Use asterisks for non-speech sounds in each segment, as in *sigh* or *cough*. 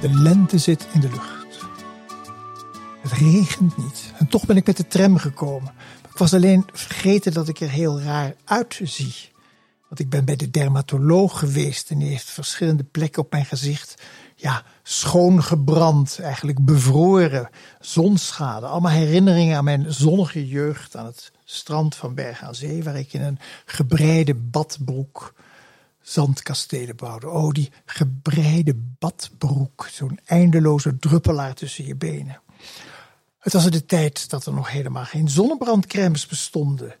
De lente zit in de lucht. Het regent niet. En toch ben ik met de tram gekomen. Ik was alleen vergeten dat ik er heel raar uitzie. Want ik ben bij de dermatoloog geweest en die heeft verschillende plekken op mijn gezicht ja, schoongebrand, eigenlijk bevroren, zonschade. Allemaal herinneringen aan mijn zonnige jeugd aan het strand van Bergen aan Zee, waar ik in een gebreide badbroek zandkastelen bouwde. Oh, die gebreide badbroek, zo'n eindeloze druppelaar tussen je benen. Het was in de tijd dat er nog helemaal geen zonnebrandcremes bestonden.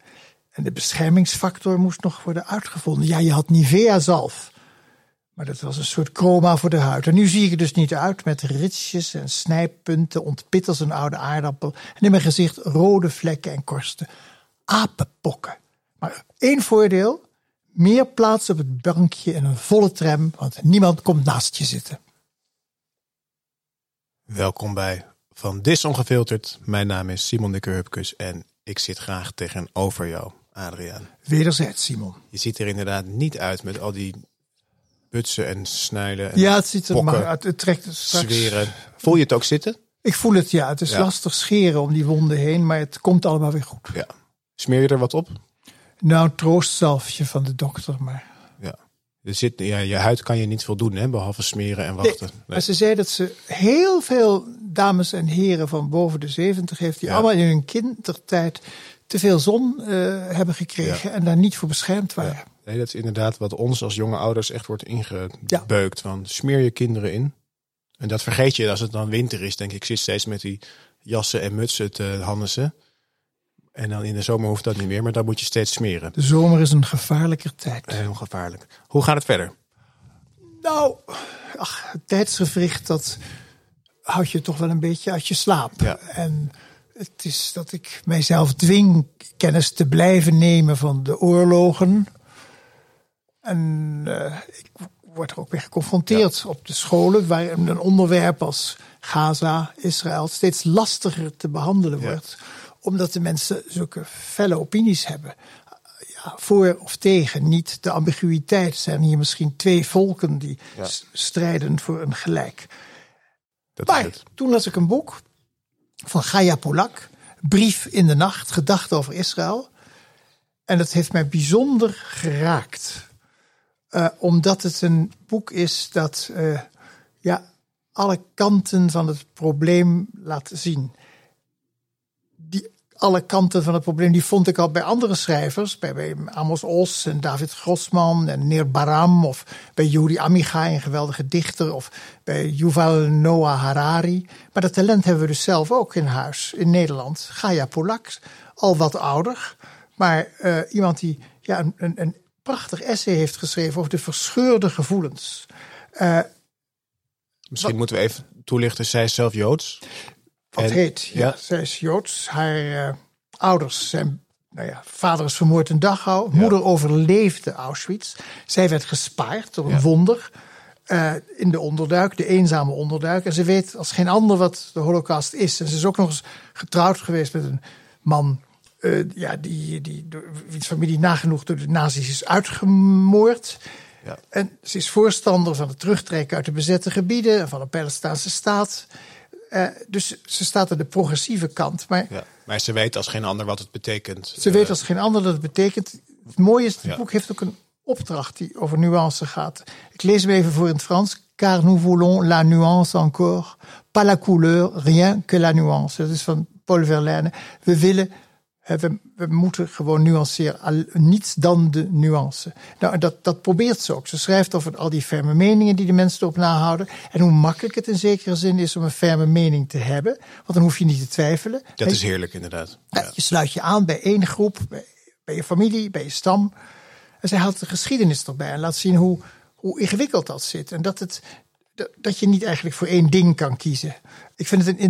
En de beschermingsfactor moest nog worden uitgevonden. Ja, je had Nivea-zalf. Maar dat was een soort chroma voor de huid. En nu zie ik er dus niet uit met ritsjes en snijpunten, ontpit als een oude aardappel. En in mijn gezicht rode vlekken en korsten. Apenpokken. Maar één voordeel: meer plaats op het bankje in een volle tram, want niemand komt naast je zitten. Welkom bij Van Dis Ongefilterd. Mijn naam is Simon Hupkes en ik zit graag tegenover jou, Adriaan. Wederzijds, Simon. Je ziet er inderdaad niet uit met al die butsen en snijden. En Ja, het ziet er pokken, maar uit. Het trekt het straks. zweren. Voel je het ook zitten? Ik voel het, ja. Het is Ja. lastig scheren om die wonden heen, maar het komt allemaal weer goed. Ja. Smeer je er wat op? Nou, troostzalfje van de dokter, maar... Ja. Er zit, ja. Je huid kan je niet veel doen, hè, behalve smeren en wachten. Nee, Nee. Maar ze zei dat ze heel veel dames en heren van boven de 70 heeft, die Ja. allemaal in hun kindertijd te veel zon eh, hebben gekregen en daar niet voor beschermd waren. Nee, dat is inderdaad wat ons als jonge ouders echt wordt ingebeukt. Van smeer je kinderen in. En dat vergeet je als het dan winter is. Denk ik, ik zit steeds met die jassen en mutsen te hannissen. En dan in de zomer hoeft dat niet meer, maar dan moet je steeds smeren. De zomer is een gevaarlijker tijd. Heel gevaarlijk. Hoe gaat het verder? Nou, ach, het tijdsgevricht, dat houdt je toch wel een beetje uit je slaap. Ja. En het is dat ik mijzelf dwing kennis te blijven nemen van de oorlogen. En eh, ik word er ook mee geconfronteerd op de scholen, waar een onderwerp als Gaza, Israël, steeds lastiger te behandelen Ja. wordt. Omdat de mensen zulke felle opinies hebben. Ja, voor of tegen, niet de ambiguïteit. Er zijn hier misschien twee volken die Ja. strijden voor een gelijk. Dat Maar toen las ik een boek van Gaia Polak, Brief in de Nacht, gedachten over Israël. En dat heeft mij bijzonder geraakt. Eh, omdat het een boek is dat eh, ja, alle kanten van het probleem laat zien. Alle kanten van het probleem die vond ik al bij andere schrijvers. Bij, bij Amos Oz en David Grossman en Neer Baram. Of bij Yuri Amichai, een geweldige dichter. Of bij Yuval Noah Harari. Maar dat talent hebben we dus zelf ook in huis in Nederland. Gaia Polak, al wat ouder. Maar eh, iemand die ja, een, een, een prachtig essay heeft geschreven over de verscheurde gevoelens. Misschien moeten we even toelichten. Zij is zelf Joods. Wat heet. Ja, ja. Zij is Joods. Haar eh, ouders zijn. Nou ja, vader is vermoord in Dachau. Moeder overleefde Auschwitz. Zij werd gespaard door een Ja. wonder. eh, in de onderduik, de eenzame onderduik. En ze weet als geen ander wat de Holocaust is. En ze is ook nog eens getrouwd geweest met een man. eh, ja, die, die door wiens familie nagenoeg door de nazi's is uitgemoord. Ja. En ze is voorstander van het terugtrekken uit de bezette gebieden, van een Palestijnse staat. Eh, dus ze staat aan de progressieve kant. Maar Ja. Maar ze weet als geen ander wat het betekent. ze weet als geen ander dat het betekent. Het mooie is, het Ja. boek heeft ook een opdracht die over nuance gaat. Ik lees hem even voor in het Frans. Car nous voulons la nuance encore. Pas la couleur, rien que la nuance. Dat is van Paul Verlaine. We willen, we, we moeten gewoon nuanceren. Niets dan de nuance. Nou, dat, dat probeert ze ook. Ze schrijft over al die ferme meningen die de mensen erop nahouden. En hoe makkelijk het in zekere zin is om een ferme mening te hebben. Want dan hoef je niet te twijfelen. Dat is heerlijk inderdaad. Ja. Je sluit je aan bij één groep, bij, bij je familie, bij je stam. En zij haalt de geschiedenis erbij en laat zien hoe, hoe ingewikkeld dat zit. En dat, het, dat- dat je niet eigenlijk voor één ding kan kiezen. Ik vind het een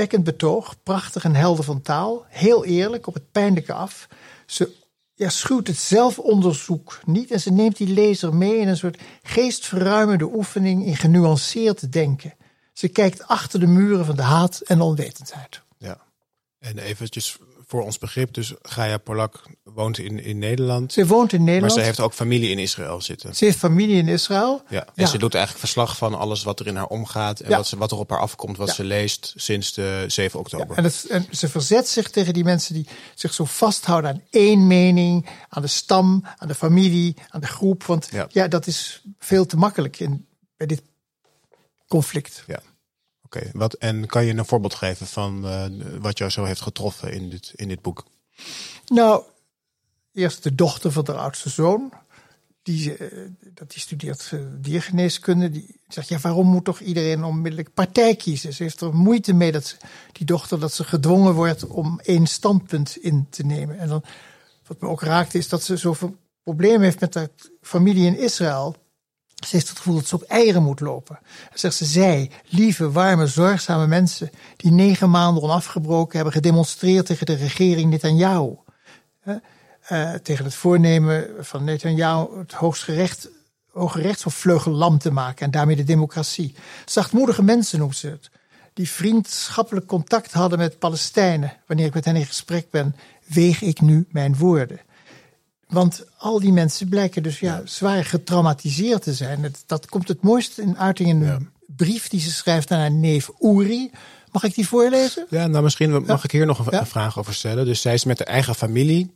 indrukwekkend betoog, prachtig en helder van taal. Heel eerlijk, op het pijnlijke af. Ze ja, schuwt het zelfonderzoek niet en ze neemt die lezer mee in een soort geestverruimende oefening in genuanceerd denken. Ze kijkt achter de muren van de haat en onwetendheid. Ja. En eventjes voor ons begrip, dus Gaia Polak woont in, in Nederland. Ze woont in Nederland. Maar ze heeft ook familie in Israël zitten. Ze heeft familie in Israël. Ja, en ze doet eigenlijk verslag van alles wat er in haar omgaat. En wat, ze, wat er op haar afkomt, wat ze leest sinds de 7 oktober. En, het, en, ze verzet zich tegen die mensen die zich zo vasthouden aan één mening. Aan de stam, aan de familie, aan de groep. Want ja, dat is veel te makkelijk in, bij dit conflict. Ja. Oké, wat en kan je een voorbeeld geven van uh, wat jou zo heeft getroffen in dit, in dit boek? Nou, eerst de dochter van de oudste zoon. Die, uh, dat die studeert uh, diergeneeskunde. Die zegt, ja, waarom moet toch iedereen onmiddellijk partij kiezen? Ze heeft er moeite mee dat die dochter dat ze gedwongen wordt om één standpunt in te nemen. En dan, wat me ook raakte, is dat ze zoveel problemen heeft met haar familie in Israël. Ze heeft het gevoel dat ze op eieren moet lopen. En zegt ze, zij, lieve, warme, zorgzame mensen, die negen maanden onafgebroken hebben gedemonstreerd tegen de regering Netanyahu. Uh, tegen het voornemen van Netanyahu het hoogstgerecht, hoge rechtshof lam te maken en daarmee de democratie. Zachtmoedige mensen noemt ze het. Die vriendschappelijk contact hadden met Palestijnen. Wanneer ik met hen in gesprek ben, weeg ik nu mijn woorden. Want al die mensen blijken dus ja, zwaar getraumatiseerd te zijn. Dat, komt het mooiste in uiting in een brief die ze schrijft aan haar neef Uri. Mag ik die voorlezen? Ja, nou misschien mag ik hier nog een, vraag over stellen. Dus zij is met haar eigen familie.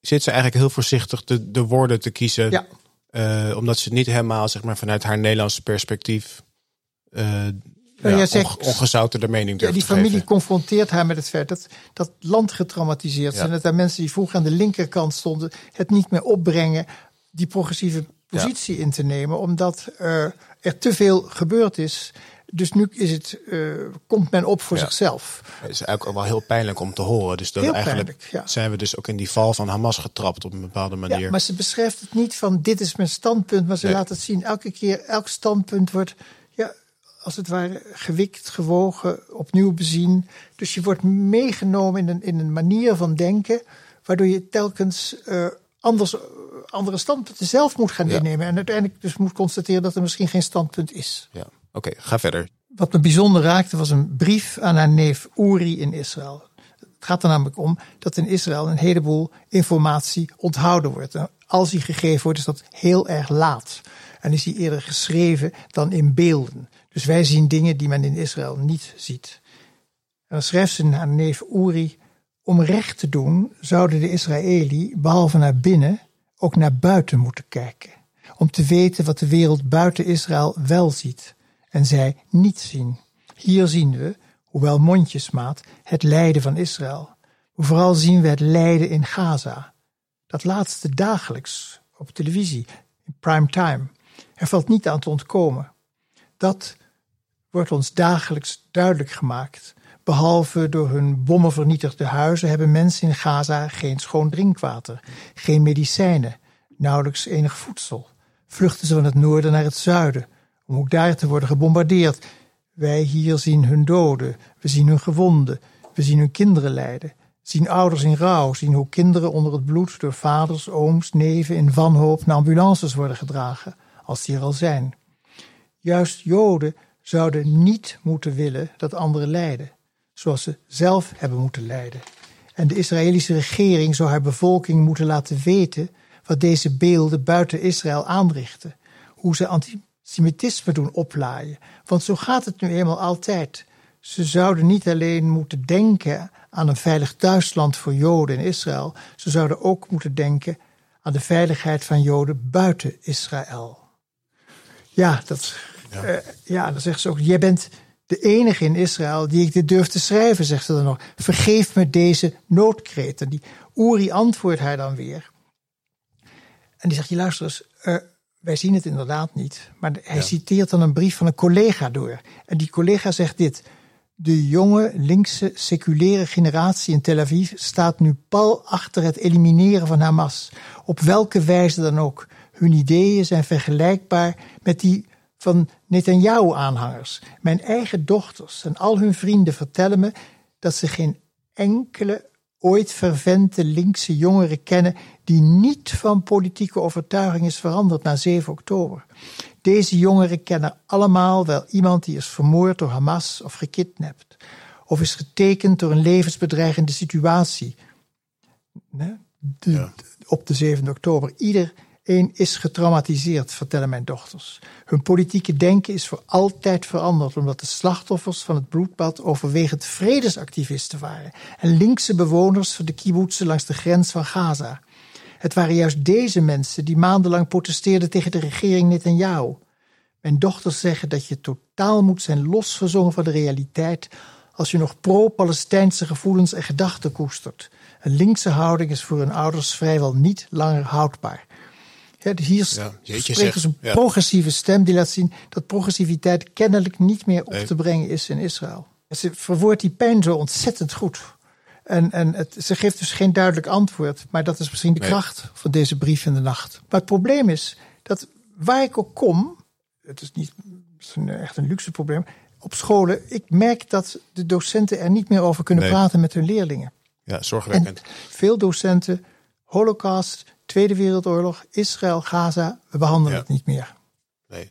Zit ze eigenlijk heel voorzichtig de, de woorden te kiezen. Ja. Uh, omdat ze niet helemaal zeg maar, vanuit haar Nederlandse perspectief uh, ja, zegt, ongezouterde mening ja, Die familie confronteert haar met het feit dat dat land getraumatiseerd is. En dat er mensen die vroeger aan de linkerkant stonden het niet meer opbrengen die progressieve positie in te nemen. Omdat er te veel gebeurd is. Dus nu is het, uh, komt men op voor zichzelf. Het is eigenlijk ook wel heel pijnlijk om te horen. Dus dat eigenlijk zijn we dus ook in die val van Hamas getrapt op een bepaalde manier. Ja, maar ze beschrijft het niet van dit is mijn standpunt, maar ze laat het zien. Elke keer, elk standpunt wordt als het ware gewikt, gewogen, opnieuw bezien. Dus je wordt meegenomen in een, in een manier van denken, waardoor je telkens uh, anders, andere standpunten zelf moet gaan innemen. En uiteindelijk dus moet constateren dat er misschien geen standpunt is. Ja, oké, ga verder. Wat me bijzonder raakte was een brief aan haar neef Uri in Israël. Het gaat er namelijk om dat in Israël een heleboel informatie onthouden wordt. En als die gegeven wordt, is dat heel erg laat. En is die eerder geschreven dan in beelden. Dus wij zien dingen die men in Israël niet ziet. En dan schrijft ze naar neef Uri, om recht te doen zouden de Israëli, behalve naar binnen, ook naar buiten moeten kijken. Om te weten wat de wereld buiten Israël wel ziet en zij niet zien. Hier zien we, hoewel mondjesmaat, het lijden van Israël. vooral zien we het lijden in Gaza. Dat laatste dagelijks op televisie, in prime time. Er valt niet aan te ontkomen. Dat wordt ons dagelijks duidelijk gemaakt. Behalve door hun bommenvernietigde huizen hebben mensen in Gaza geen schoon drinkwater, geen medicijnen, nauwelijks enig voedsel. Vluchten ze van het noorden naar het zuiden, om ook daar te worden gebombardeerd. Wij hier zien hun doden, we zien hun gewonden, we zien hun kinderen lijden, zien ouders in rouw, zien hoe kinderen onder het bloed door vaders, ooms, neven in wanhoop naar ambulances worden gedragen, als die er al zijn. Juist Joden zouden niet moeten willen dat anderen lijden, zoals ze zelf hebben moeten lijden. En de Israëlische regering zou haar bevolking moeten laten weten wat deze beelden buiten Israël aanrichten, hoe ze antisemitisme doen oplaaien. Want zo gaat het nu eenmaal altijd. Ze zouden niet alleen moeten denken aan een veilig thuisland voor Joden in Israël, ze zouden ook moeten denken aan de veiligheid van Joden buiten Israël. Ja, dat ja. Uh, ja, dan zegt ze ook: Jij bent de enige in Israël die ik dit durf te schrijven, zegt ze dan nog. Vergeef me deze noodkreet. En die Uri antwoordt haar dan weer. En die zegt: Je luister eens, uh, wij zien het inderdaad niet. Maar hij citeert dan een brief van een collega door. En die collega zegt dit. De jonge linkse seculiere generatie in Tel Aviv staat nu pal achter het elimineren van Hamas. Op welke wijze dan ook. Hun ideeën zijn vergelijkbaar met die van Netanyahu-aanhangers. Mijn eigen dochters en al hun vrienden vertellen me dat ze geen enkele ooit vervente linkse jongeren kennen die niet van politieke overtuiging is veranderd na 7 oktober. Deze jongeren kennen allemaal wel iemand die is vermoord door Hamas of gekidnapt, of is getekend door een levensbedreigende situatie, de, op de 7e oktober. Iedereen is getraumatiseerd, vertellen mijn dochters. Hun politieke denken is voor altijd veranderd, omdat de slachtoffers van het bloedbad overwegend vredesactivisten waren en linkse bewoners van de kibbutzen langs de grens van Gaza. Het waren juist deze mensen die maandenlang protesteerden tegen de regering Netanyahu. Mijn dochters zeggen dat je totaal moet zijn losgezongen van de realiteit als je nog pro-Palestijnse gevoelens en gedachten koestert. Een linkse houding is voor hun ouders vrijwel niet langer houdbaar. Ja, dus hier ja, spreken ze een progressieve stem die laat zien dat progressiviteit kennelijk niet meer op te brengen is in Israël. Ze verwoordt die pijn zo ontzettend goed. En, en het, ze geeft dus geen duidelijk antwoord. Maar dat is misschien de kracht van deze brief in de nacht. Maar het probleem is dat waar ik ook kom, het is niet het is echt een luxe probleem, op scholen, ik merk dat de docenten er niet meer over kunnen praten met hun leerlingen. Ja, zorgwekkend. veel docenten, Holocaust, Tweede Wereldoorlog, Israël, Gaza, we behandelen het niet meer. Nee.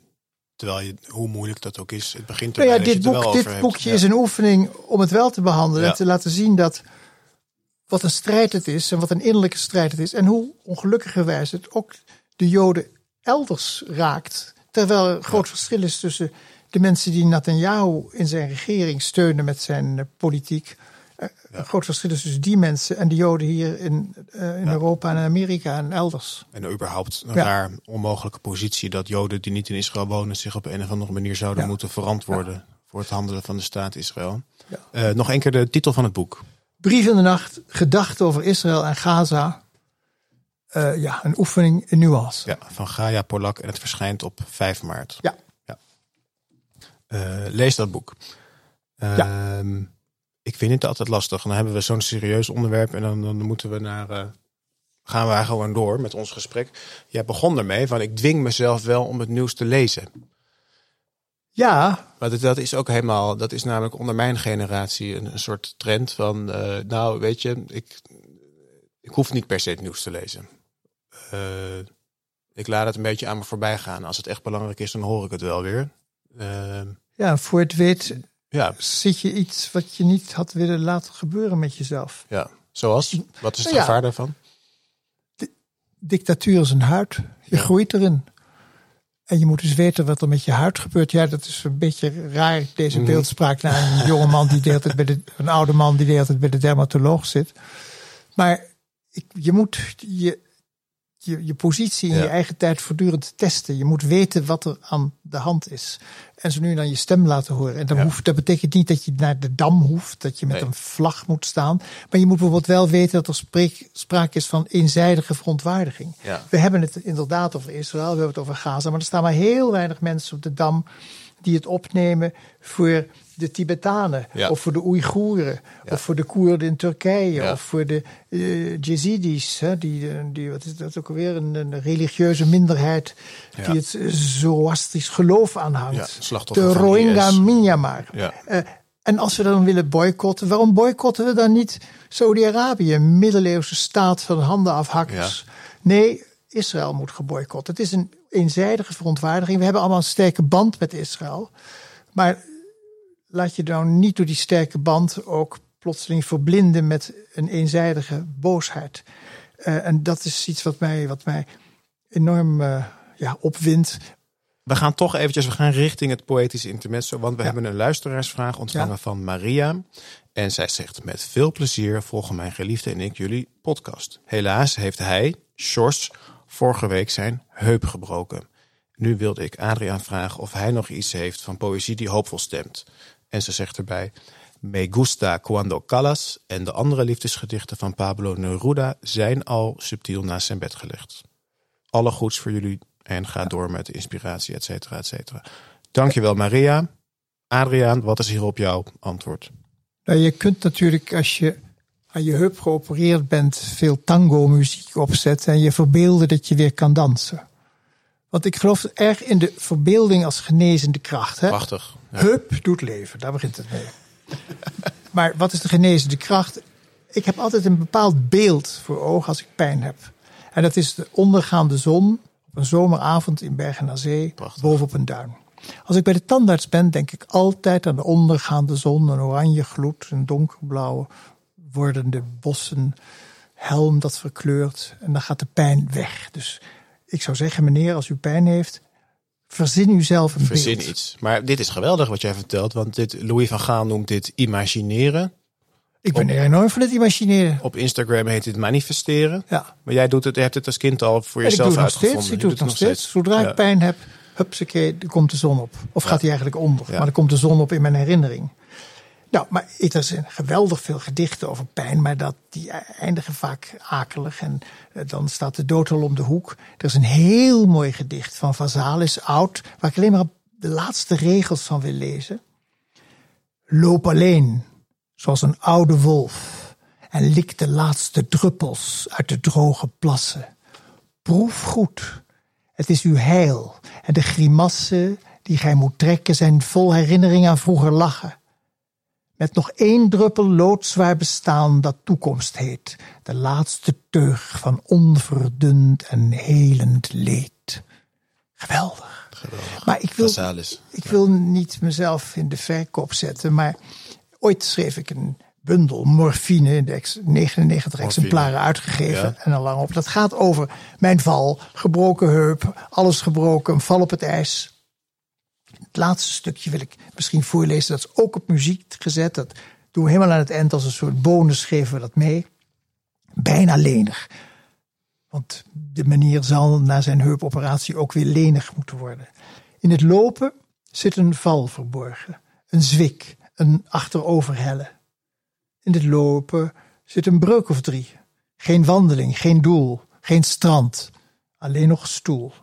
Terwijl je, hoe moeilijk dat ook is, het begint nou ja, dit, boek, dit boekje is een oefening om het wel te behandelen. En te laten zien dat wat een strijd het is en wat een innerlijke strijd het is. En hoe ongelukkigerwijs het ook de Joden elders raakt. Terwijl er groot verschil is tussen de mensen die Netanyahu in zijn regering steunen met zijn eh, politiek. Een groot verschil is tussen die mensen en de Joden hier in, uh, in Europa en Amerika en elders. En überhaupt een raar onmogelijke positie dat Joden die niet in Israël wonen zich op een of andere manier zouden moeten verantwoorden voor het handelen van de staat Israël. nog een keer de titel van het boek. Brief in de nacht, gedachten over Israël en Gaza. Uh, ja, een oefening in nuance. Ja, van Gaia Polak en het verschijnt op 5 maart. Ja. ja. Uh, lees dat boek. Uh, ja. Ik vind het altijd lastig. Dan hebben we zo'n serieus onderwerp en dan, dan moeten we naar. Uh, gaan we gewoon door met ons gesprek. Jij begon ermee van ik dwing mezelf wel om het nieuws te lezen. Ja. Maar dat, dat, is ook helemaal, dat is namelijk onder mijn generatie een, een soort trend van, uh, nou weet je, ik, ik hoef niet per se het nieuws te lezen. Uh, ik laat het een beetje aan me voorbij gaan. Als het echt belangrijk is, dan hoor ik het wel weer. Ja, voor het weet ja. zit je iets wat je niet had willen laten gebeuren met jezelf. Ja, zoals? Wat is het nou gevaar daarvan? dictatuur is een huid. Je ja. groeit erin. En je moet dus weten wat er met je huid gebeurt. Ja, dat is een beetje raar, deze mhm. beeldspraak naar een jonge man die de hele bij de, een oude man die de hele tijd bij de dermatoloog zit. Maar ik, je moet je, je, je positie in je eigen tijd voortdurend testen. Je moet weten wat er aan de hand is. En zo nu dan je stem laten horen. En dan hoeft, dat betekent niet dat je naar de dam hoeft, dat je met een vlag moet staan. Maar je moet bijvoorbeeld wel weten dat er spreek, sprake is van eenzijdige verontwaardiging. We hebben het inderdaad over Israël, we hebben het over Gaza, maar er staan maar heel weinig mensen op de dam die het opnemen voor de Tibetanen, of voor de Oeigoeren, of voor de Koerden in Turkije, of voor de uh, Jezidis, hè, die, die, wat is dat ook alweer, een, een religieuze minderheid die het Zoroastrisch geloof aanhangt. de Rohingya Myanmar. Uh, en als we dan willen boycotten, waarom boycotten we dan niet Saudi-Arabië, een middeleeuwse staat van handen afhakkers? Nee, Israël moet geboycott. Het is een eenzijdige verontwaardiging. We hebben allemaal een sterke band met Israël. Maar laat je nou niet door die sterke band ook plotseling verblinden met een eenzijdige boosheid. Uh, en dat is iets wat mij, wat mij enorm uh, ja, opwindt. We gaan toch eventjes, we gaan richting het poëtische intermezzo. Want we ja. hebben een luisteraarsvraag ontvangen ja. van Maria. En zij zegt met veel plezier volgen mijn geliefde en ik jullie podcast. Helaas heeft hij, Sjors, vorige week zijn heup gebroken. Nu wilde ik Adriaan vragen of hij nog iets heeft van poëzie die hoopvol stemt. En ze zegt erbij: Me gusta cuando calas en de andere liefdesgedichten van Pablo Neruda zijn al subtiel naast zijn bed gelegd. Alle goeds voor jullie en ga door met de inspiratie, et cetera, et cetera. Dankjewel Maria. Adriaan, wat is hierop jouw antwoord? Nou, je kunt natuurlijk als je aan je heup geopereerd bent veel tango muziek opzetten en je verbeelden dat je weer kan dansen. Want ik geloof erg in de verbeelding als genezende kracht. Hè? Prachtig. Ja. Hup doet leven, daar begint het mee. *laughs* maar wat is de genezende kracht? Ik heb altijd een bepaald beeld voor ogen als ik pijn heb. En dat is de ondergaande zon op een zomeravond in Bergen aan Zee, Prachtig. bovenop een duin. Als ik bij de tandarts ben, denk ik altijd aan de ondergaande zon, een oranje gloed, een donkerblauwe wordende bossen, helm dat verkleurt en dan gaat de pijn weg. Dus ik zou zeggen, meneer, als u pijn heeft, verzin u zelf een Verzin beeld. iets. Maar dit is geweldig wat jij vertelt, want dit, Louis van Gaal noemt dit imagineren. Ik ben er enorm van het imagineren. Op Instagram heet dit manifesteren. Ja. Maar jij doet het, je hebt het als kind al voor En ik jezelf nog uitgevonden. steeds. Ik doe het nog steeds. Zodra Ja. ik pijn heb, hupsakee, er komt de zon op. Of gaat hij eigenlijk onder. Ja. Maar dan komt de zon op in mijn herinnering. Nou, maar er zijn geweldig veel gedichten over pijn, maar dat, die eindigen vaak akelig. En eh, dan staat de dood al om de hoek. Er is een heel mooi gedicht van Vazalis, oud, waar ik alleen maar de laatste regels van wil lezen. Loop alleen, zoals een oude wolf, en lik de laatste druppels uit de droge plassen. Proef goed, het is uw heil, en de grimassen die gij moet trekken zijn vol herinnering aan vroeger lachen. Met nog één druppel loodzwaar bestaan dat toekomst heet, de laatste teug van onverdund en helend leed. Geweldig. Geweldig. Maar ik wil, ik wil niet mezelf in de verkoop zetten, maar ooit schreef ik een bundel morfine, in de ex- 99 exemplaren uitgegeven Ja. en al lang op. Dat gaat over mijn val, gebroken heup, alles gebroken, een val op het ijs. Het laatste stukje wil ik misschien voorlezen. Dat is ook op muziek gezet. Dat doen we helemaal aan het eind als een soort bonus geven we dat mee. Bijna lenig. Want de manier zal na zijn heupoperatie ook weer lenig moeten worden. In het lopen zit een val verborgen. Een zwik, een achteroverhellen. In het lopen zit een breuk of drie. Geen wandeling, geen doel, geen strand. Alleen nog stoel.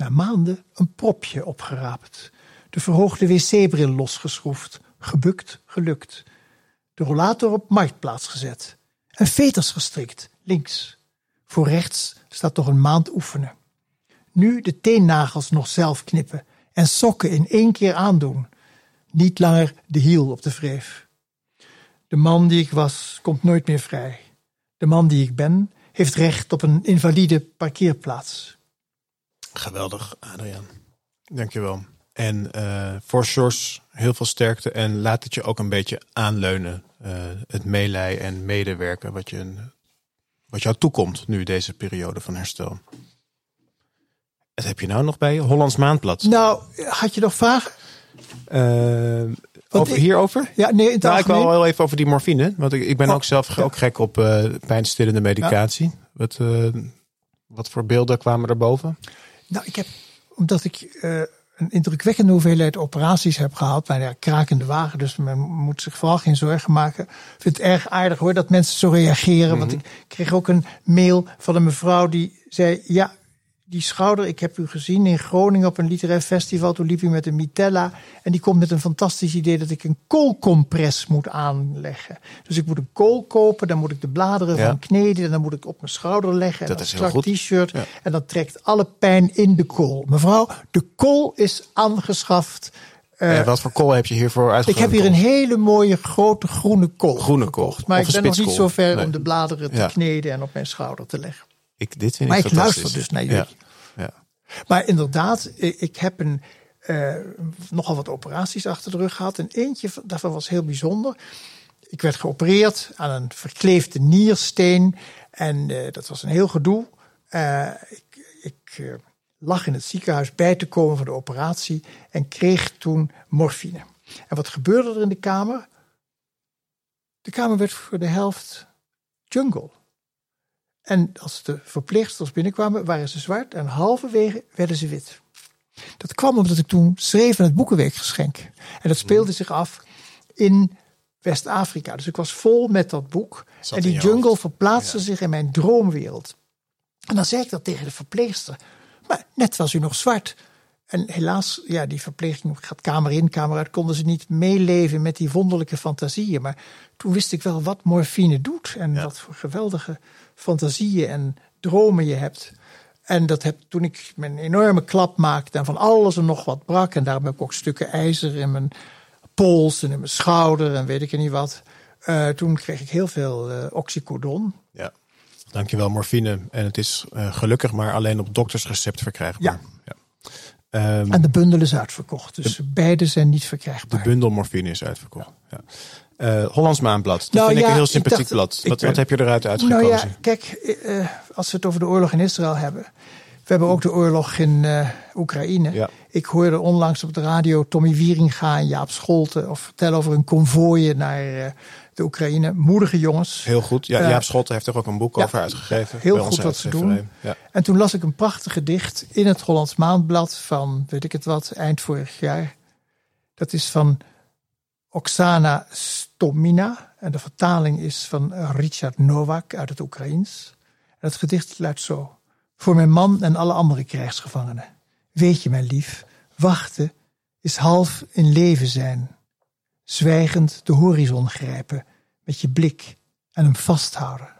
Na maanden een propje opgeraapt. De verhoogde wc-bril losgeschroefd. Gebukt, gelukt. De rollator op marktplaats gezet. En veters gestrikt, links. Voor rechts staat nog een maand oefenen. Nu de teennagels nog zelf knippen. En sokken in één keer aandoen. Niet langer de hiel op de wreef. De man die ik was, komt nooit meer vrij. De man die ik ben, heeft recht op een invalide parkeerplaats. Geweldig, Adriaan. Dankjewel. En eh voor Sjors heel veel sterkte en laat het je ook een beetje aanleunen. eh, het meelij en medewerken wat, je, wat jou toekomt nu deze periode van herstel. Wat heb je nou nog bij je? Hollands Maandblad. Nou, had je nog vragen? Eh, over, ik- hierover? Ja, nee, in het Nou, ik wil wel even over die morfine. Want ik, ik ben Oh, ook zelf ja. ook gek op eh pijnstillende medicatie. Wat, eh, wat voor beelden kwamen er boven? Nou, ik heb, omdat ik eh, een indrukwekkende hoeveelheid operaties heb gehad. Ja, krakende wagen, dus men moet zich vooral geen zorgen maken. Ik vind het erg aardig hoor, dat mensen zo reageren. Want ik kreeg ook een mail van een mevrouw die zei... Ja, die schouder, ik heb u gezien in Groningen op een literair festival. Toen liep u met een mitella. En die komt met een fantastisch idee dat ik een koolcompress moet aanleggen. Dus ik moet een kool kopen, dan moet ik de bladeren Ja. van kneden. En dan moet ik op mijn schouder leggen. Dat en is een t-shirt. Ja. En dat trekt alle pijn in de kool. Mevrouw, de kool is aangeschaft. Eh, en wat voor kool heb je hiervoor ik uitgevoerd? heb hier een hele mooie grote groene kool. Groene kool. gekocht. Maar ik ben nog niet zo ver Nee. om de bladeren te kneden en op mijn schouder te leggen. Ik, dit vind Maar ik luister dus naar jullie. Ja. Ja. Maar inderdaad, ik ik heb een, eh, nogal wat operaties achter de rug gehad. En eentje van- daarvan was heel bijzonder. Ik werd geopereerd aan een verkleefde niersteen. En eh, dat was een heel gedoe. Eh, ik ik lag in het ziekenhuis bij te komen voor de operatie. En kreeg toen morfine. En wat gebeurde er in de kamer? De kamer werd voor de helft jungle. En als de verpleegsters binnenkwamen, waren ze zwart en halverwege werden ze wit. Dat kwam omdat ik toen schreef in het Boekenweekgeschenk. En dat speelde zich af in West-Afrika. Dus ik was vol met dat boek. Zat en die jungle hoofd. verplaatste zich in mijn droomwereld. En dan zei ik dat tegen de verpleegster. Maar net was u nog zwart. En helaas, ja, die verpleging gaat kamer in, kamer uit, konden ze niet meeleven met die wonderlijke fantasieën. Maar toen wist ik wel wat morfine doet en wat voor geweldige fantasieën en dromen je hebt. En dat heb toen ik mijn enorme klap maakte en van alles en nog wat brak. En daarom heb ik ook stukken ijzer in mijn pols en in mijn schouder en weet ik niet wat. Eh, toen kreeg ik heel veel eh, oxycodon. Ja. Dankjewel, morfine. En het is eh, gelukkig maar alleen op doktersrecept verkrijgbaar. Ja. ja. Ehm, En de bundel is uitverkocht. Dus beide zijn niet verkrijgbaar. de bundel morfine is uitverkocht. Ja. Uh, Hollands Maanblad. Dat nou, vind ik een heel sympathiek blad. Wat, wat, heb je eruit uitgekozen? Nou ja, kijk, uh, als we het over de oorlog in Israël hebben. We hebben ook de oorlog in uh, Oekraïne. Ja. Ik hoorde onlangs op de radio Tommy Wieringa en Jaap Scholten of vertellen over een konvooien naar de Oekraïne. Moedige jongens. Heel goed. Ja, Jaap Scholten heeft er ook een boek over uitgegeven. Heel goed wat ze doen. Ja. En toen las ik een prachtig gedicht in het Hollands Maandblad van, weet ik het wat, eind vorig jaar. Dat is van Oksana Stomina. En de vertaling is van Richard Novak uit het Oekraïens. En het gedicht luidt zo. Voor mijn man en alle andere krijgsgevangenen. Weet je, mijn lief, wachten is half in leven zijn. Zwijgend de horizon grijpen met je blik en hem vasthouden.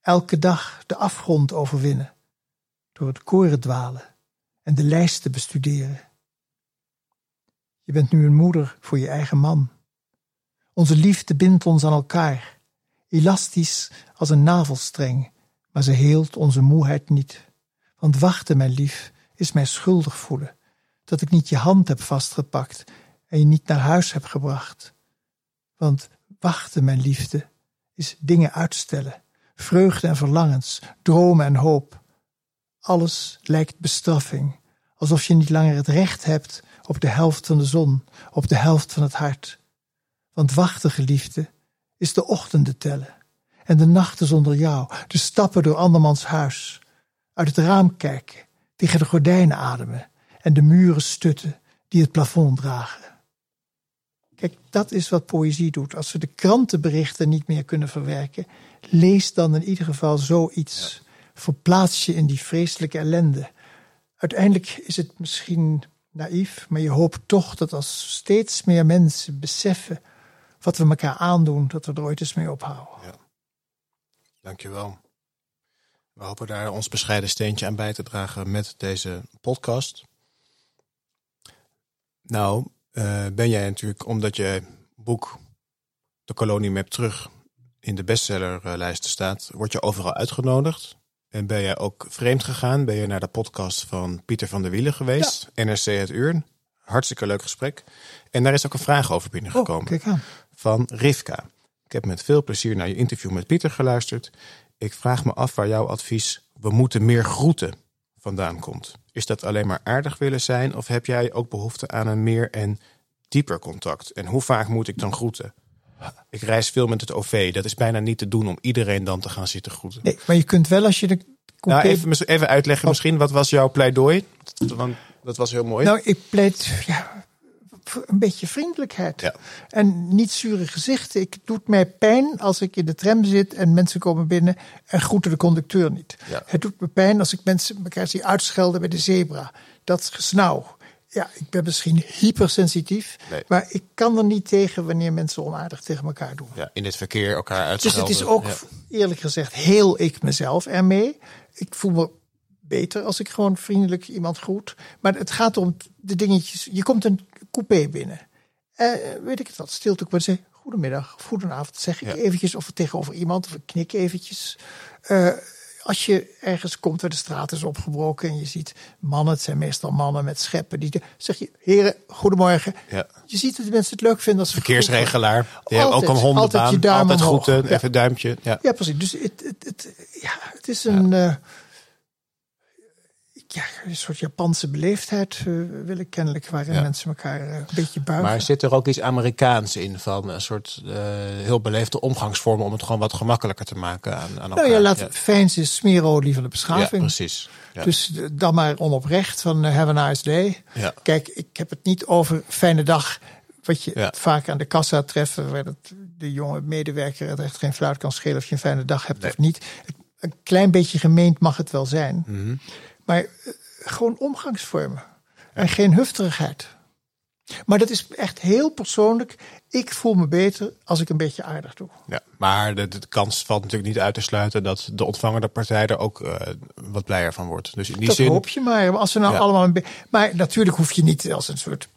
Elke dag de afgrond overwinnen. Door het koren dwalen en de lijsten bestuderen. Je bent nu een moeder voor je eigen man. Onze liefde bindt ons aan elkaar, elastisch als een navelstreng, maar ze heelt onze moeheid niet. Want wachten, mijn lief, is mij schuldig voelen, dat ik niet je hand heb vastgepakt en je niet naar huis heb gebracht. Want wachten, mijn liefde, is dingen uitstellen, vreugde en verlangens, dromen en hoop. Alles lijkt bestraffing, alsof je niet langer het recht hebt op de helft van de zon, op de helft van het hart. Want wachten, geliefde, is de ochtenden tellen en de nachten zonder jou, de stappen door andermans huis, uit het raam kijken, tegen de gordijnen ademen en de muren stutten die het plafond dragen. Kijk, dat is wat poëzie doet. Als we de krantenberichten niet meer kunnen verwerken, lees dan in ieder geval zoiets. Verplaats je in die vreselijke ellende. Uiteindelijk is het misschien naïef, maar je hoopt toch dat als steeds meer mensen beseffen wat we elkaar aandoen, dat we er ooit eens mee ophouden. Ja. Dankjewel. We hopen daar ons bescheiden steentje aan bij te dragen met deze podcast. Nou, uh, ben jij natuurlijk, omdat je boek De Kolonie Map terug in de bestsellerlijsten staat, word je overal uitgenodigd. En ben jij ook vreemd gegaan? Ben je naar de podcast van Pieter van der Wielen geweest? NRC Het Uur. Hartstikke leuk gesprek. En daar is ook een vraag over binnengekomen. Oh, van Rivka. Ik heb met veel plezier naar je interview met Pieter geluisterd. Ik vraag me af waar jouw advies we moeten meer groeten vandaan komt. Is dat alleen maar aardig willen zijn of heb jij ook behoefte aan een meer en dieper contact? En hoe vaak moet ik dan groeten? Ik reis veel met het OV. Dat is bijna niet te doen om iedereen dan te gaan zitten groeten. Nee, maar je kunt wel als je de. Nou, even, even uitleggen oh. misschien. Wat was jouw pleidooi? Want dat was heel mooi. Nou, ik pleit ja, een beetje vriendelijkheid. Ja. En niet zure gezichten. Ik, het doet mij pijn als ik in de tram zit en mensen komen binnen en groeten de conducteur niet. Ja. Het doet me pijn als ik mensen elkaar zie uitschelden bij de zebra. Dat gesnauw. Ja, ik ben misschien hypersensitief, maar ik kan er niet tegen wanneer mensen onaardig tegen elkaar doen. Ja, in het verkeer elkaar uitschelden. Dus het is ook, eerlijk gezegd, heel ik mezelf ermee. Ik voel me beter als ik gewoon vriendelijk iemand groet. Maar het gaat om de dingetjes. Je komt een coupé binnen. Uh, weet ik het wat, stilte ik zeggen, goedemiddag of goedenavond, zeg ik eventjes of tegenover iemand of ik knik eventjes. Uh, als je ergens komt waar de straat is opgebroken en je ziet mannen, het zijn meestal mannen met scheppen, die zeg je, heren, goedemorgen. Ja. Je ziet dat de mensen het leuk vinden als verkeersregelaar. Die hebben ook een hondenbaan, altijd, altijd groeten, ja. even duimpje. Ja. ja, precies. Dus het, het, het, ja, het is een. Uh, ja, een soort Japanse beleefdheid uh, wil ik kennelijk, waarin mensen elkaar uh, een beetje buigen. Maar zit er ook iets Amerikaans in, van een soort uh, heel beleefde omgangsvormen om het gewoon wat gemakkelijker te maken aan, aan elkaar? Nou ja, laat ja. fijns is smeerolie van de beschaving. Ja, precies. Ja. Dus dan maar onoprecht van have a nice day. Ja. Kijk, ik heb het niet over fijne dag, wat je vaak aan de kassa treft, waar het, de jonge medewerker het echt geen fluit kan schelen of je een fijne dag hebt of niet. Een klein beetje gemeend mag het wel zijn. Mm -hmm. Maar eh, gewoon omgangsvormen. En geen hufterigheid. Maar dat is echt heel persoonlijk. Ik voel me beter als ik een beetje aardig doe. Ja, maar de, de kans valt natuurlijk niet uit te sluiten dat de ontvangende partij er ook uh, wat blijer van wordt. Dus in die dat zin. hoop je maar. Als ze nou allemaal. Een maar natuurlijk hoef je niet als een soort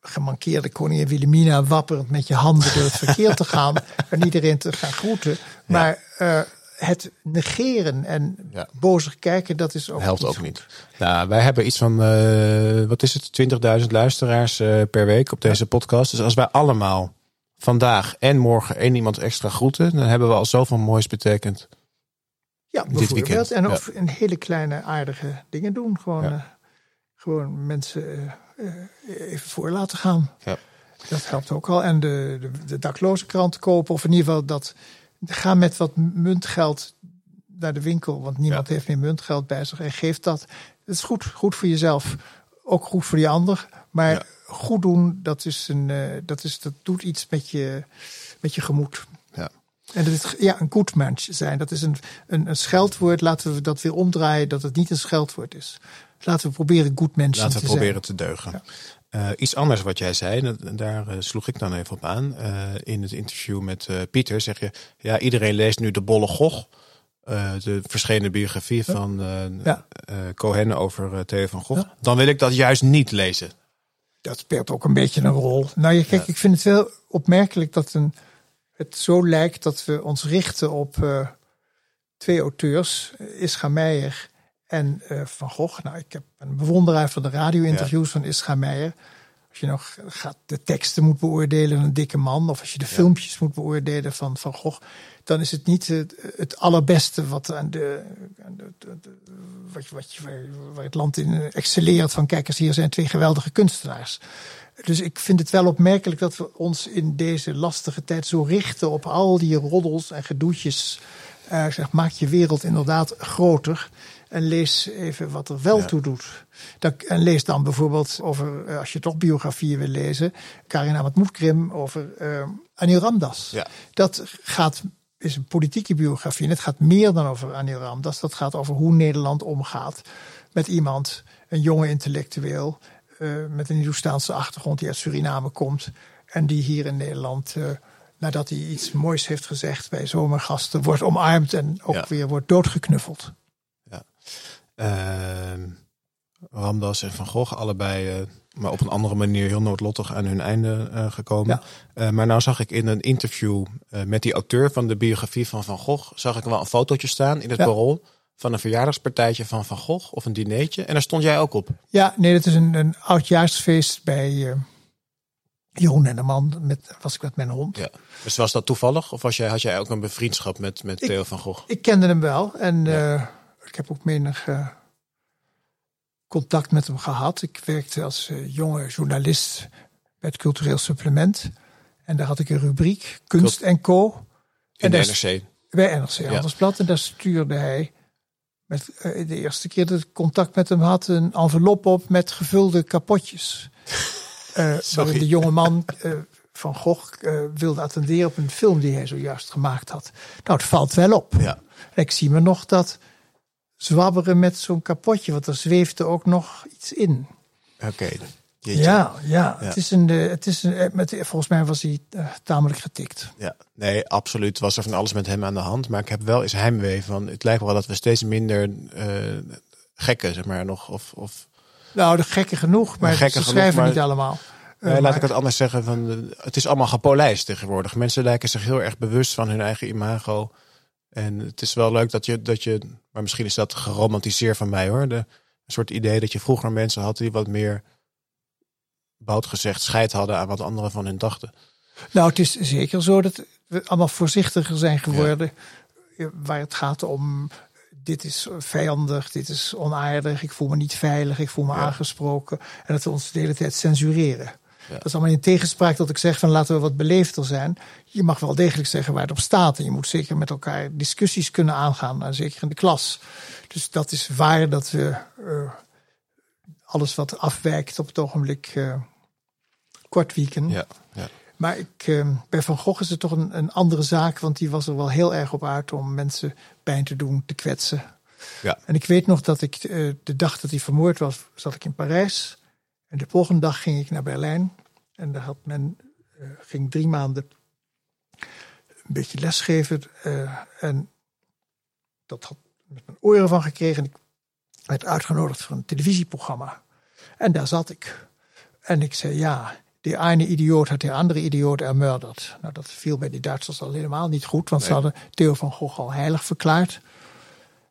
gemankeerde koningin Wilhelmina wapperend met je handen door het verkeer te gaan *laughs* en iedereen te gaan groeten. Maar uh, het negeren en ja. bozig kijken, dat is ook helpt ook niet. Nou, wij hebben iets van, uh, wat is het, 20.000 luisteraars uh, per week op deze podcast. Dus als wij allemaal vandaag en morgen één iemand extra groeten, dan hebben we al zoveel moois betekend. Ja, bijvoorbeeld. En of een hele kleine aardige dingen doen. Gewoon, uh, gewoon mensen even voor laten gaan. Ja. Dat helpt ook al. En de, de, de dakloze krant kopen. Of in ieder geval dat. Ga met wat muntgeld naar de winkel. Want niemand heeft meer muntgeld bij zich. En geeft dat. Het is goed, goed voor jezelf. Ook goed voor die ander. Maar goed doen, dat, is een, uh, dat, is, dat doet iets met je, met je gemoed. Ja. En dat is ja, een goed mens zijn. Dat is een, een, een scheldwoord. Laten we dat weer omdraaien, dat het niet een scheldwoord is. Laten we proberen goed mensen Laten we proberen te deugen. Uh, iets anders wat jij zei, daar uh, sloeg ik dan even op aan. Uh, in het interview met Pieter zeg je, ja, iedereen leest nu de Bolle Gog. de verschenen biografie van ja. Cohen over Theo van Gogh. Ja. Dan wil ik dat juist niet lezen. Dat speelt ook een beetje een rol. Nou, je, kijk, ik vind het wel opmerkelijk dat een, het zo lijkt dat we ons richten op twee auteurs, Ischa Meijer en uh, Van Gogh, nou, ik heb een bewonderaar van de radio-interviews van Ischa Meijer. Als je nog gaat de teksten moet beoordelen van een dikke man, of als je de filmpjes moet beoordelen van Van Gogh, dan is het niet het, het allerbeste wat aan de, aan de, de, wat, wat, waar het land in excelleert van kijk eens, hier zijn twee geweldige kunstenaars. Dus ik vind het wel opmerkelijk dat we ons in deze lastige tijd zo richten op al die roddels en gedoetjes. Uh, zeg, maak je wereld inderdaad groter. En lees even wat er wel toe doet. Dat, en lees dan bijvoorbeeld over, eh, als je toch biografieën wil lezen, Karin Amat over uh, Anil Ramdas. Ja. Dat gaat, is een politieke biografie. En het gaat meer dan over Anil Ramdas. Dat gaat over hoe Nederland omgaat met iemand, een jonge intellectueel, uh, met een Hindoestaanse achtergrond die uit Suriname komt. En die hier in Nederland nadat hij iets moois heeft gezegd bij zomergasten, wordt omarmd en ook weer wordt doodgeknuffeld. Uh, Ramdas en Van Gogh, allebei, uh, maar op een andere manier heel noodlottig aan hun einde uh, gekomen. Ja. Uh, maar nou zag ik in een interview met die auteur van de biografie van Van Gogh, zag ik wel een fotootje staan in het ja. parool van een verjaardagspartijtje van Van Gogh of een dineetje. En daar stond jij ook op. Ja, nee, dat is een, een oudjaarsfeest bij Jeroen en de man, met, was ik met mijn hond. Ja. Dus was dat toevallig? Of was jij, had jij ook een bevriendschap met, met ik, Theo van Gogh? Ik kende hem wel. En ja. Ik heb ook menig uh, contact met hem gehad. Ik werkte als uh, jonge journalist bij het Cultureel Supplement. En daar had ik een rubriek, Kunst en Co. In en de NRC? Bij NRC ja. Handelsblad. En daar stuurde hij, met, uh, de eerste keer dat ik contact met hem had, een envelop op met gevulde kapotjes. *laughs* waarin de jonge man van Gogh wilde attenderen op een film die hij zojuist gemaakt had. Nou, het valt wel op. Ja. En ik zie me nog dat zwabberen met zo'n kapotje, want er zweefde ook nog iets in. Oké. Ja, ja, Het is een, eh, het is een, eh, met, volgens mij was hij uh, tamelijk getikt. Ja, nee, absoluut. Was er van alles met hem aan de hand. Maar ik heb wel eens heimwee van. Het lijkt wel dat we steeds minder uh, gekken, zeg maar, nog. Of, of... Nou, de gekken genoeg, maar gekken ze schrijven maar... niet allemaal. Uh, laat ik het anders zeggen. Van, het is allemaal gepolijst tegenwoordig. Mensen lijken zich heel erg bewust van hun eigen imago. En het is wel leuk dat je, dat je maar misschien is dat geromantiseerd van mij hoor. De, een soort idee dat je vroeger mensen had die wat meer, bout gezegd, scheid hadden aan wat anderen van hun dachten. Nou, het is zeker zo dat we allemaal voorzichtiger zijn geworden. Waar het gaat om, dit is vijandig, dit is onaardig, ik voel me niet veilig, ik voel me aangesproken. En dat we ons de hele tijd censureren. Dat is allemaal in tegenspraak dat ik zeg van laten we wat beleefder zijn. Je mag wel degelijk zeggen waar het op staat. En je moet zeker met elkaar discussies kunnen aangaan. En zeker in de klas. Dus dat is waar dat we uh, alles wat afwijkt op het ogenblik uh, kort wieken. Ja, ja. Maar ik, uh, bij Van Gogh is het toch een, een, andere zaak. Want die was er wel heel erg op uit om mensen pijn te doen, te kwetsen. Ja. En ik weet nog dat ik de dag dat hij vermoord was, zat ik in Parijs. En de volgende dag ging ik naar Berlijn. En daar had men, uh, ging drie maanden een beetje lesgeven. Uh, en dat had met mijn oren van gekregen. Ik werd uitgenodigd voor een televisieprogramma. En daar zat ik. En ik zei, ja, die ene idioot had de andere idioot ermurderd. Nou, dat viel bij die Duitsers al helemaal niet goed. Want ze hadden Theo van Gogh al heilig verklaard.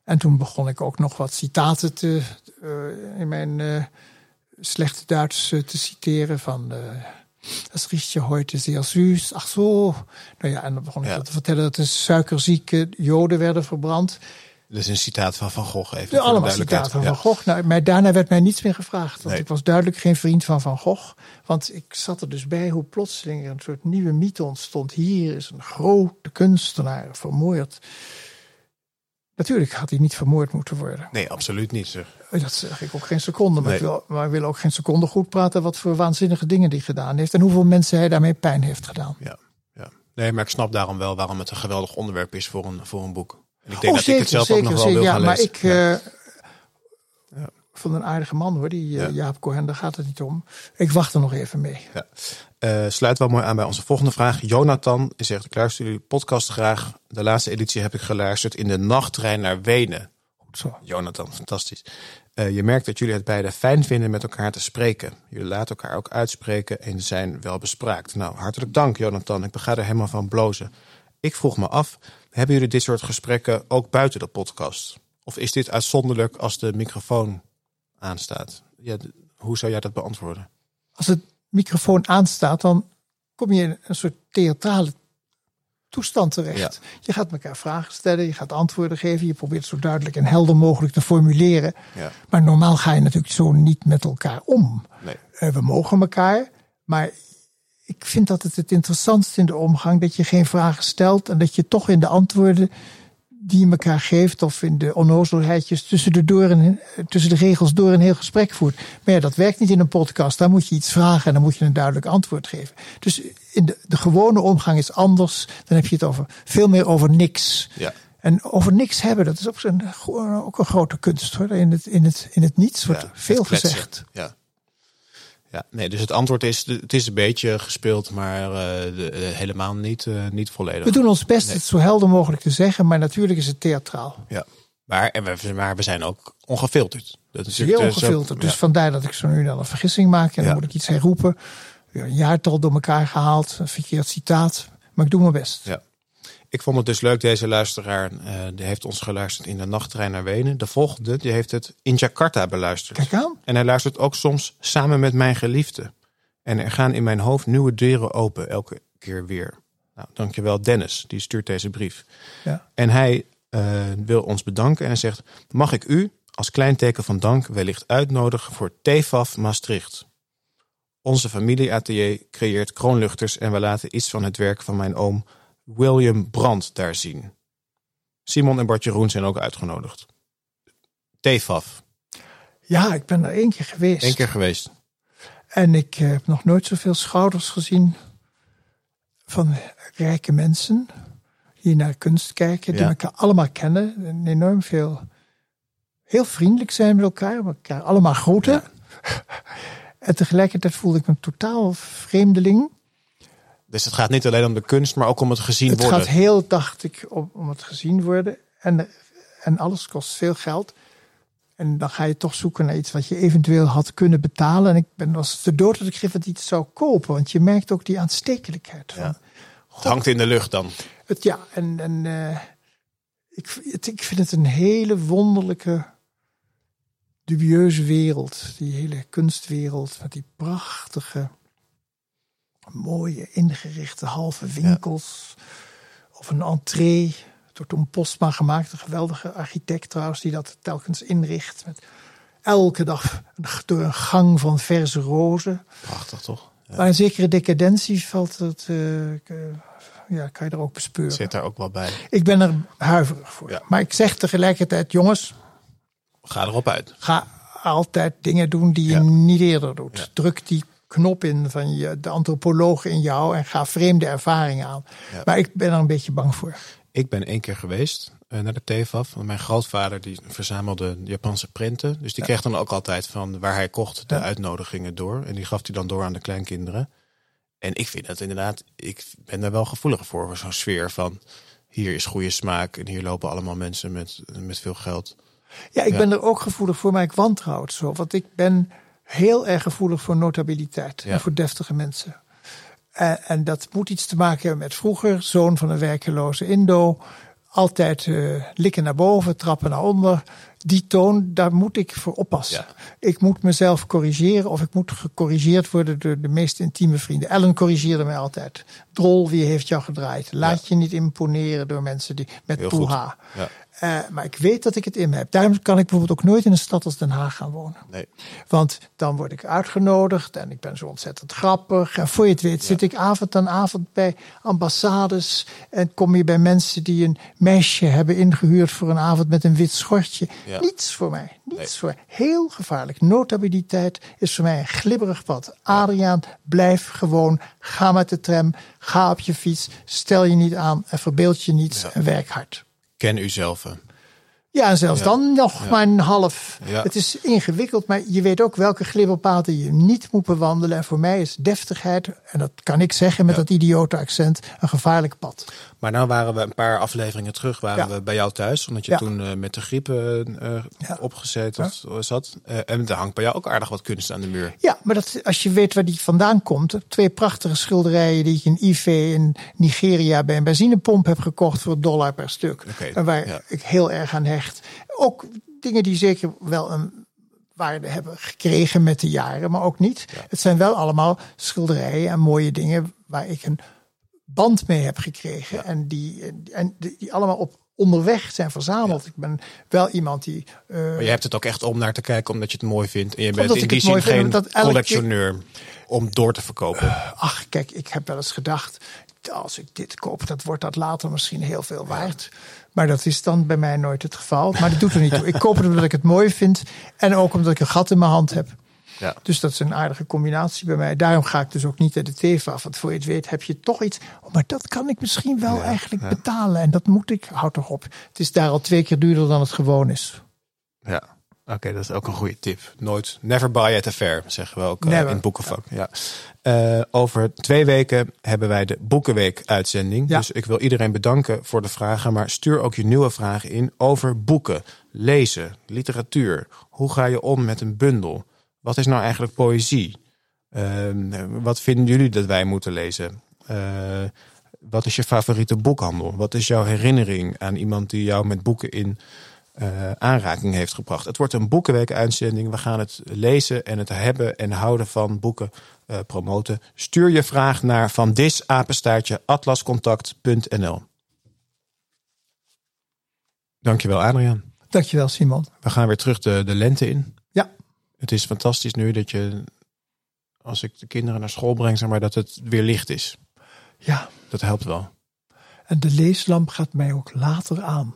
En toen begon ik ook nog wat citaten te, uh, in mijn slechte Duits te citeren van uh, Dat riecht je heute zeer süß. Ach zo. Nou ja, en dan begon ik te vertellen dat de suikerzieke joden werden verbrand. Dat is een citaat van Van Gogh even. De allemaal citaten van Van Gogh. Nou, maar daarna werd mij niets meer gevraagd. Want ik was duidelijk geen vriend van Van Gogh. Want ik zat er dus bij hoe plotseling er een soort nieuwe mythe ontstond. Hier is een grote kunstenaar vermoord. Natuurlijk had hij niet vermoord moeten worden. Nee, absoluut niet. Zeg. Dat zeg ik ook geen seconde. Maar, ik wil, maar ik wil ook geen seconde goed praten wat voor waanzinnige dingen hij gedaan heeft. En hoeveel mensen hij daarmee pijn heeft gedaan. Ja, ja. Nee, maar ik snap daarom wel waarom het een geweldig onderwerp is voor een, voor een boek. En ik denk oh, dat zeker, ik het zelf zeker, ook nog wel wil ja, gaan maar lezen. ik uh, ja. Vond een aardige man hoor, die uh, Jaap Cohen, daar gaat het niet om. Ik wacht er nog even mee. Ja. Uh, sluit wel mooi aan bij onze volgende vraag. Jonathan zegt, ik luister jullie podcast graag. De laatste editie heb ik geluisterd in de nachttrein naar Wenen. Zo. Jonathan, fantastisch. Uh, je merkt dat jullie het beide fijn vinden met elkaar te spreken. Jullie laten elkaar ook uitspreken en zijn wel bespraakt. Nou, hartelijk dank Jonathan. Ik bega er helemaal van blozen. Ik vroeg me af, hebben jullie dit soort gesprekken ook buiten de podcast? Of is dit uitzonderlijk als de microfoon aanstaat? Ja, hoe zou jij dat beantwoorden? Als de microfoon aanstaat, dan kom je in een soort theatrale toestand terecht. Ja. Je gaat elkaar vragen stellen, je gaat antwoorden geven, je probeert zo duidelijk en helder mogelijk te formuleren. Ja. Maar normaal ga je natuurlijk zo niet met elkaar om. Nee. Uh, we mogen elkaar, maar ik vind dat het het interessantste in de omgang dat je geen vragen stelt en dat je toch in de antwoorden die je elkaar geeft of in de onnozelheidjes tussen de, door en, tussen de regels door een heel gesprek voert. Maar ja, dat werkt niet in een podcast. Daar moet je iets vragen en dan moet je een duidelijk antwoord geven. Dus in de, de gewone omgang is anders. Dan heb je het over veel meer over niks. Ja. En over niks hebben, dat is ook een, ook een grote kunst hoor. In het, in het, in het niets wordt Ja, veel het gezegd. Ja. Ja, nee, dus het antwoord is, het is een beetje gespeeld, maar eh, de- de- helemaal niet, eh, niet volledig. We doen ons best Nee. het zo helder mogelijk te zeggen, maar natuurlijk is het theatraal. Ja. Maar, en we, maar we zijn ook ongefilterd. Dat is is ook- ongefilterd. Dus ja. vandaar dat ik zo nu dan een vergissing maak. En dan Ja. moet ik iets herroepen. Weer Een jaartal door elkaar gehaald. Een verkeerd citaat. Maar ik doe mijn best. Ja. Ik vond het dus leuk, deze luisteraar eh, die heeft ons geluisterd in de nachttrein naar Wenen. De volgende, die heeft het in Jakarta beluisterd. Kijk aan. En hij luistert ook soms samen met mijn geliefde. En er gaan in mijn hoofd nieuwe deuren open, elke keer weer. Nou, dankjewel Dennis, die stuurt deze brief. Ja. En hij eh, wil ons bedanken en hij zegt... Mag ik u als klein teken van dank wellicht uitnodigen voor TFAF Maastricht? Onze familieatelier creëert kroonluchters... en we laten iets van het werk van mijn oom William Brandt daar zien. Simon en Bart Jeroen zijn ook uitgenodigd. TFAF, Ja, ik ben er één keer geweest. één keer geweest. En ik eh, heb nog nooit zoveel schouders gezien van rijke mensen die naar kunst kijken, die Ja. elkaar allemaal kennen. En enorm veel, heel vriendelijk zijn met elkaar, elkaar allemaal groeten. Ja. *laughs* En tegelijkertijd voelde ik me een totaal vreemdeling. Dus het gaat niet alleen om de kunst, maar ook om het gezien Het worden. gaat heel, dacht ik, om, om het gezien worden. En, en alles kost veel geld. En dan ga je toch zoeken naar iets wat je eventueel had kunnen betalen. En ik ben was te dood dat ik dat iets zou kopen. Want je merkt ook die aanstekelijkheid van. Ja. Het hangt in de lucht dan. Het, ja, en, en eh, ik, het, ik vind het een hele wonderlijke, dubieuze wereld. Die hele kunstwereld met die prachtige, mooie, ingerichte halve winkels. Of een entree, door Tom Postma gemaakt. Een geweldige architect trouwens, die dat telkens inricht. Met elke dag door een gang van verse rozen. Prachtig toch? Ja. Maar een zekere decadentie valt het, eh, ja, kan je er ook bespeuren. Zit daar ook wel bij. Ik ben er huiverig voor. Ja. Maar ik zeg tegelijkertijd, jongens, Ga erop uit. ga altijd dingen doen die je Ja. niet eerder doet. Druk die knop in van je, de antropoloog in jou en ga vreemde ervaringen aan. Ja. Maar ik ben er een beetje bang voor. Ik ben één keer geweest eh, naar de TFAF. Want Mijn grootvader die verzamelde Japanse prenten. Dus die kreeg dan ook altijd van waar hij kocht de Ja. uitnodigingen door. En die gaf hij dan door aan de kleinkinderen. En ik vind dat inderdaad, ik ben daar wel gevoeliger voor. voor Zo'n sfeer van hier is goede smaak. En hier lopen allemaal mensen met, met veel geld. Ja, ik ben er ook gevoelig voor, maar ik wantrouw het zo. Want ik ben heel erg gevoelig voor notabiliteit Ja. en voor deftige mensen. En, en dat moet iets te maken hebben met vroeger, zoon van een werkeloze Indo. Altijd eh, likken naar boven, trappen naar onder. die toon, daar moet ik voor oppassen. Ik moet mezelf corrigeren of ik moet gecorrigeerd worden door de meest intieme vrienden. Ellen corrigeerde mij altijd. Drol, wie heeft jou gedraaid? Laat je niet imponeren door mensen die met poeha. Ja. Uh, maar ik weet dat ik het in me heb. Daarom kan ik bijvoorbeeld ook nooit in een stad als Den Haag gaan wonen. Nee. Want dan word ik uitgenodigd en ik ben zo ontzettend grappig. En voor je het weet zit ik avond aan avond bij ambassades. En kom je bij mensen die een meisje hebben ingehuurd voor een avond met een wit schortje. Niets voor mij. Niets voor. Heel gevaarlijk. Notabiliteit is voor mij een glibberig pad. Adriaan, blijf gewoon. Ga met de tram. Ga op je fiets. Stel je niet aan en verbeeld je niets en werk hard. Ken u zelf. Ja, en zelfs dan nog maar een half. Het is ingewikkeld, maar je weet ook welke glibberpaden je niet moet bewandelen. En voor mij is deftigheid, en dat kan ik zeggen met dat idiote accent, een gevaarlijk pad. Maar nou waren we een paar afleveringen terug, waren we bij jou thuis. Omdat je toen uh, met de griep uh, opgezeten zat. Uh, en er hangt bij jou ook aardig wat kunst aan de muur. Ja, maar dat, als je weet waar die vandaan komt. Twee prachtige schilderijen die ik in Ife in Nigeria bij een benzinepomp heb gekocht voor dollar per stuk. en waar ik heel erg aan hecht. Ook dingen die zeker wel een waarde hebben gekregen met de jaren, maar ook niet. Het zijn wel allemaal schilderijen en mooie dingen waar ik een band mee heb gekregen. En, die, en die allemaal op onderweg zijn verzameld. Ik ben wel iemand die. Uh, maar je hebt het ook echt om naar te kijken omdat je het mooi vindt. En je bent in die zin geen collectioneur om door te verkopen. Uh, ach, kijk, ik heb wel eens gedacht. Als ik dit koop, dat wordt dat later misschien heel veel waard. Maar dat is dan bij mij nooit het geval. Maar dat doet er niet toe. Ik koop het omdat ik het mooi vind. En ook omdat ik een gat in mijn hand heb. Ja. Dus dat is een aardige combinatie bij mij. Daarom ga ik dus ook niet naar de TV af. Want voor je het weet heb je toch iets. Oh, maar dat kan ik misschien wel eigenlijk betalen. En dat moet ik. Houd toch op. Het is daar al twee keer duurder dan het gewoon is. Ja. Oké, dat is ook een goede tip. Nooit, never buy at a fair, zeggen we ook uh, in het boekenvak. Ja. Uh, over twee weken hebben wij de Boekenweek-uitzending. Dus ik wil iedereen bedanken voor de vragen. Maar stuur ook je nieuwe vragen in over boeken, lezen, literatuur. Hoe ga je om met een bundel? Wat is nou eigenlijk poëzie? Uh, wat vinden jullie dat wij moeten lezen? Uh, wat is je favoriete boekhandel? Wat is jouw herinnering aan iemand die jou met boeken in uh, aanraking heeft gebracht? Het wordt een boekenweek-uitzending. We gaan het lezen en het hebben en houden van boeken uh, promoten. Stuur je vraag naar van disapenstaartje atlascontact.nl. Dankjewel, Adriaan. Dankjewel, Simon. We gaan weer terug de, de lente in. Ja. Het is fantastisch nu dat je, als ik de kinderen naar school breng, zeg maar, dat het weer licht is. Ja. Dat helpt wel. En de leeslamp gaat mij ook later aan.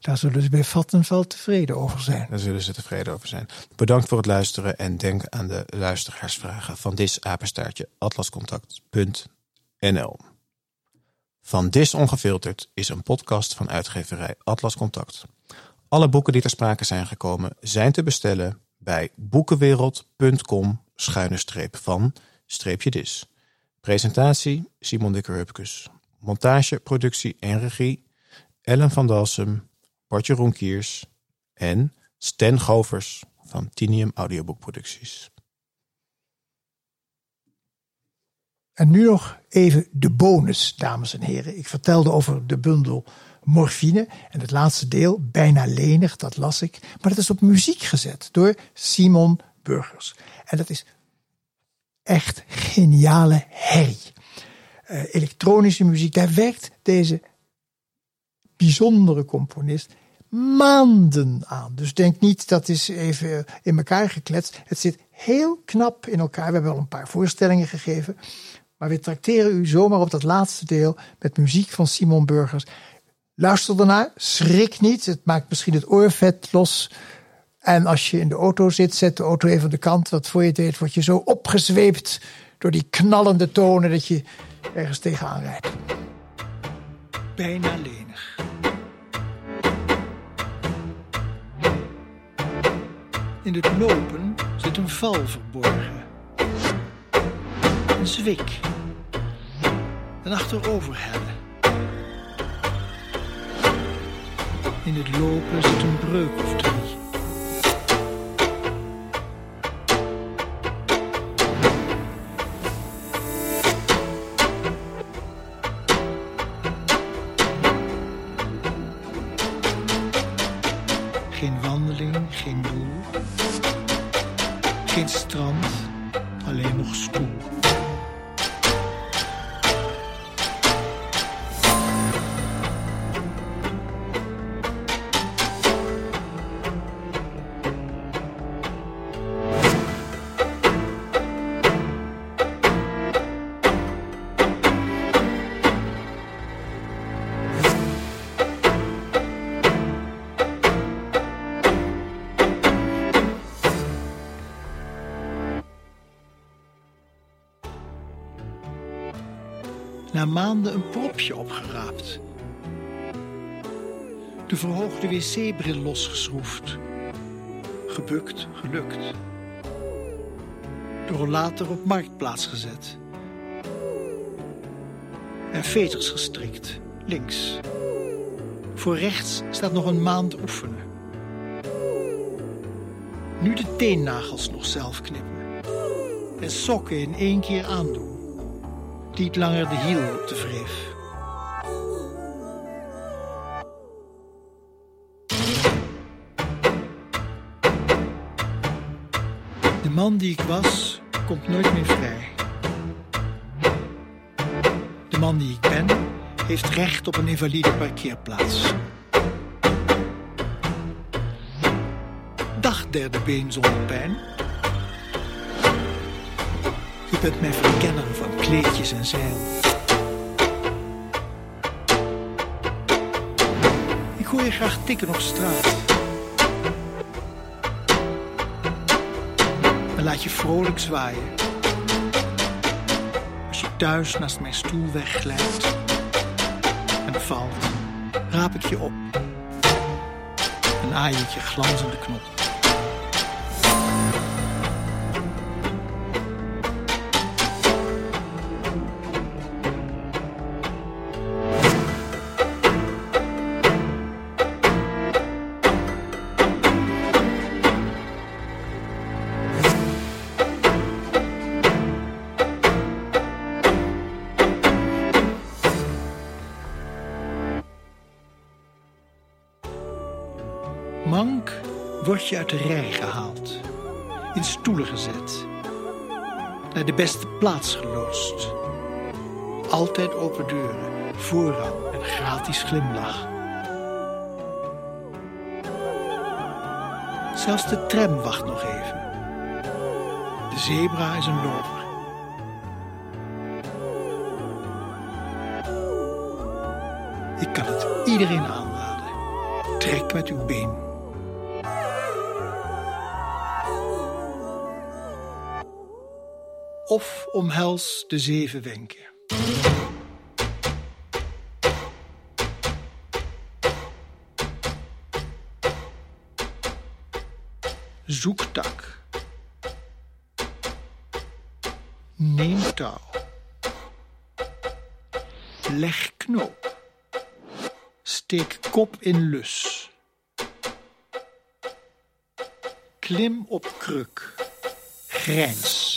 Daar zullen ze bij Vattenval tevreden over zijn. Daar zullen ze tevreden over zijn. Bedankt voor het luisteren en denk aan de luisteraarsvragen van Dis Apenstaartje atlascontact.nl. Van Dis Ongefilterd is een podcast van uitgeverij Atlas Contact. Alle boeken die ter sprake zijn gekomen zijn te bestellen bij boekenwereld.com schuine streep van streepje dis. Presentatie Simon Dikker-Hupkes. Montage, productie en regie Ellen van Dalsem, Bartje Ronkiers en Sten Govers van Tinium Audioboekproducties. En nu nog even de bonus, dames en heren. Ik vertelde over de bundel morfine. En het laatste deel, bijna lenig, dat las ik. Maar dat is op muziek gezet door Simon Burgers. En dat is echt geniale herrie. Uh, elektronische muziek, daar werkt deze bijzondere componist maanden aan. Dus denk niet dat is even in elkaar gekletst. Het zit heel knap in elkaar. We hebben al een paar voorstellingen gegeven. Maar we tracteren u zomaar op dat laatste deel met muziek van Simon Burgers. Luister ernaar, schrik niet. Het maakt misschien het oorvet los. En als je in de auto zit, zet de auto even aan de kant. Wat voor je weet, word je zo opgezweept door die knallende tonen dat je ergens tegenaan rijdt. Bijna lenig. In het lopen zit een val verborgen. Een zwik. Een achteroverhellen. In het lopen zit een breuk of drie. Geen wandeling geen doel. Geen strand, alleen nog stoel. Opgeraapt. De verhoogde wc-bril losgeschroefd. Gebukt, gelukt. De rollator op marktplaats gezet. En veters gestrikt, links. Voor rechts staat nog een maand oefenen. Nu de teennagels nog zelf knippen. En sokken in één keer aandoen niet langer de hiel op de wreef. Man die ik was, komt nooit meer vrij. De man die ik ben, heeft recht op een invalide parkeerplaats. Dag derde been zonder pijn. Je bent mijn verkenner van kleedjes en zeil. Ik hoor je graag tikken op straat. Laat je vrolijk zwaaien. Als je thuis naast mijn stoel wegglijdt en valt, raap ik je op en aai ik je glanzende knop. Uit de rij gehaald, in stoelen gezet, naar de beste plaats geloosd. Altijd open deuren, voorrang en gratis glimlach. Zelfs de tram wacht nog even. De zebra is een loper. Ik kan het iedereen aanraden. Trek met uw been. Of omhels de zeven wenken. Zoektak. Neem touw. Leg knoop. Steek kop in lus. Klim op kruk. Grijns.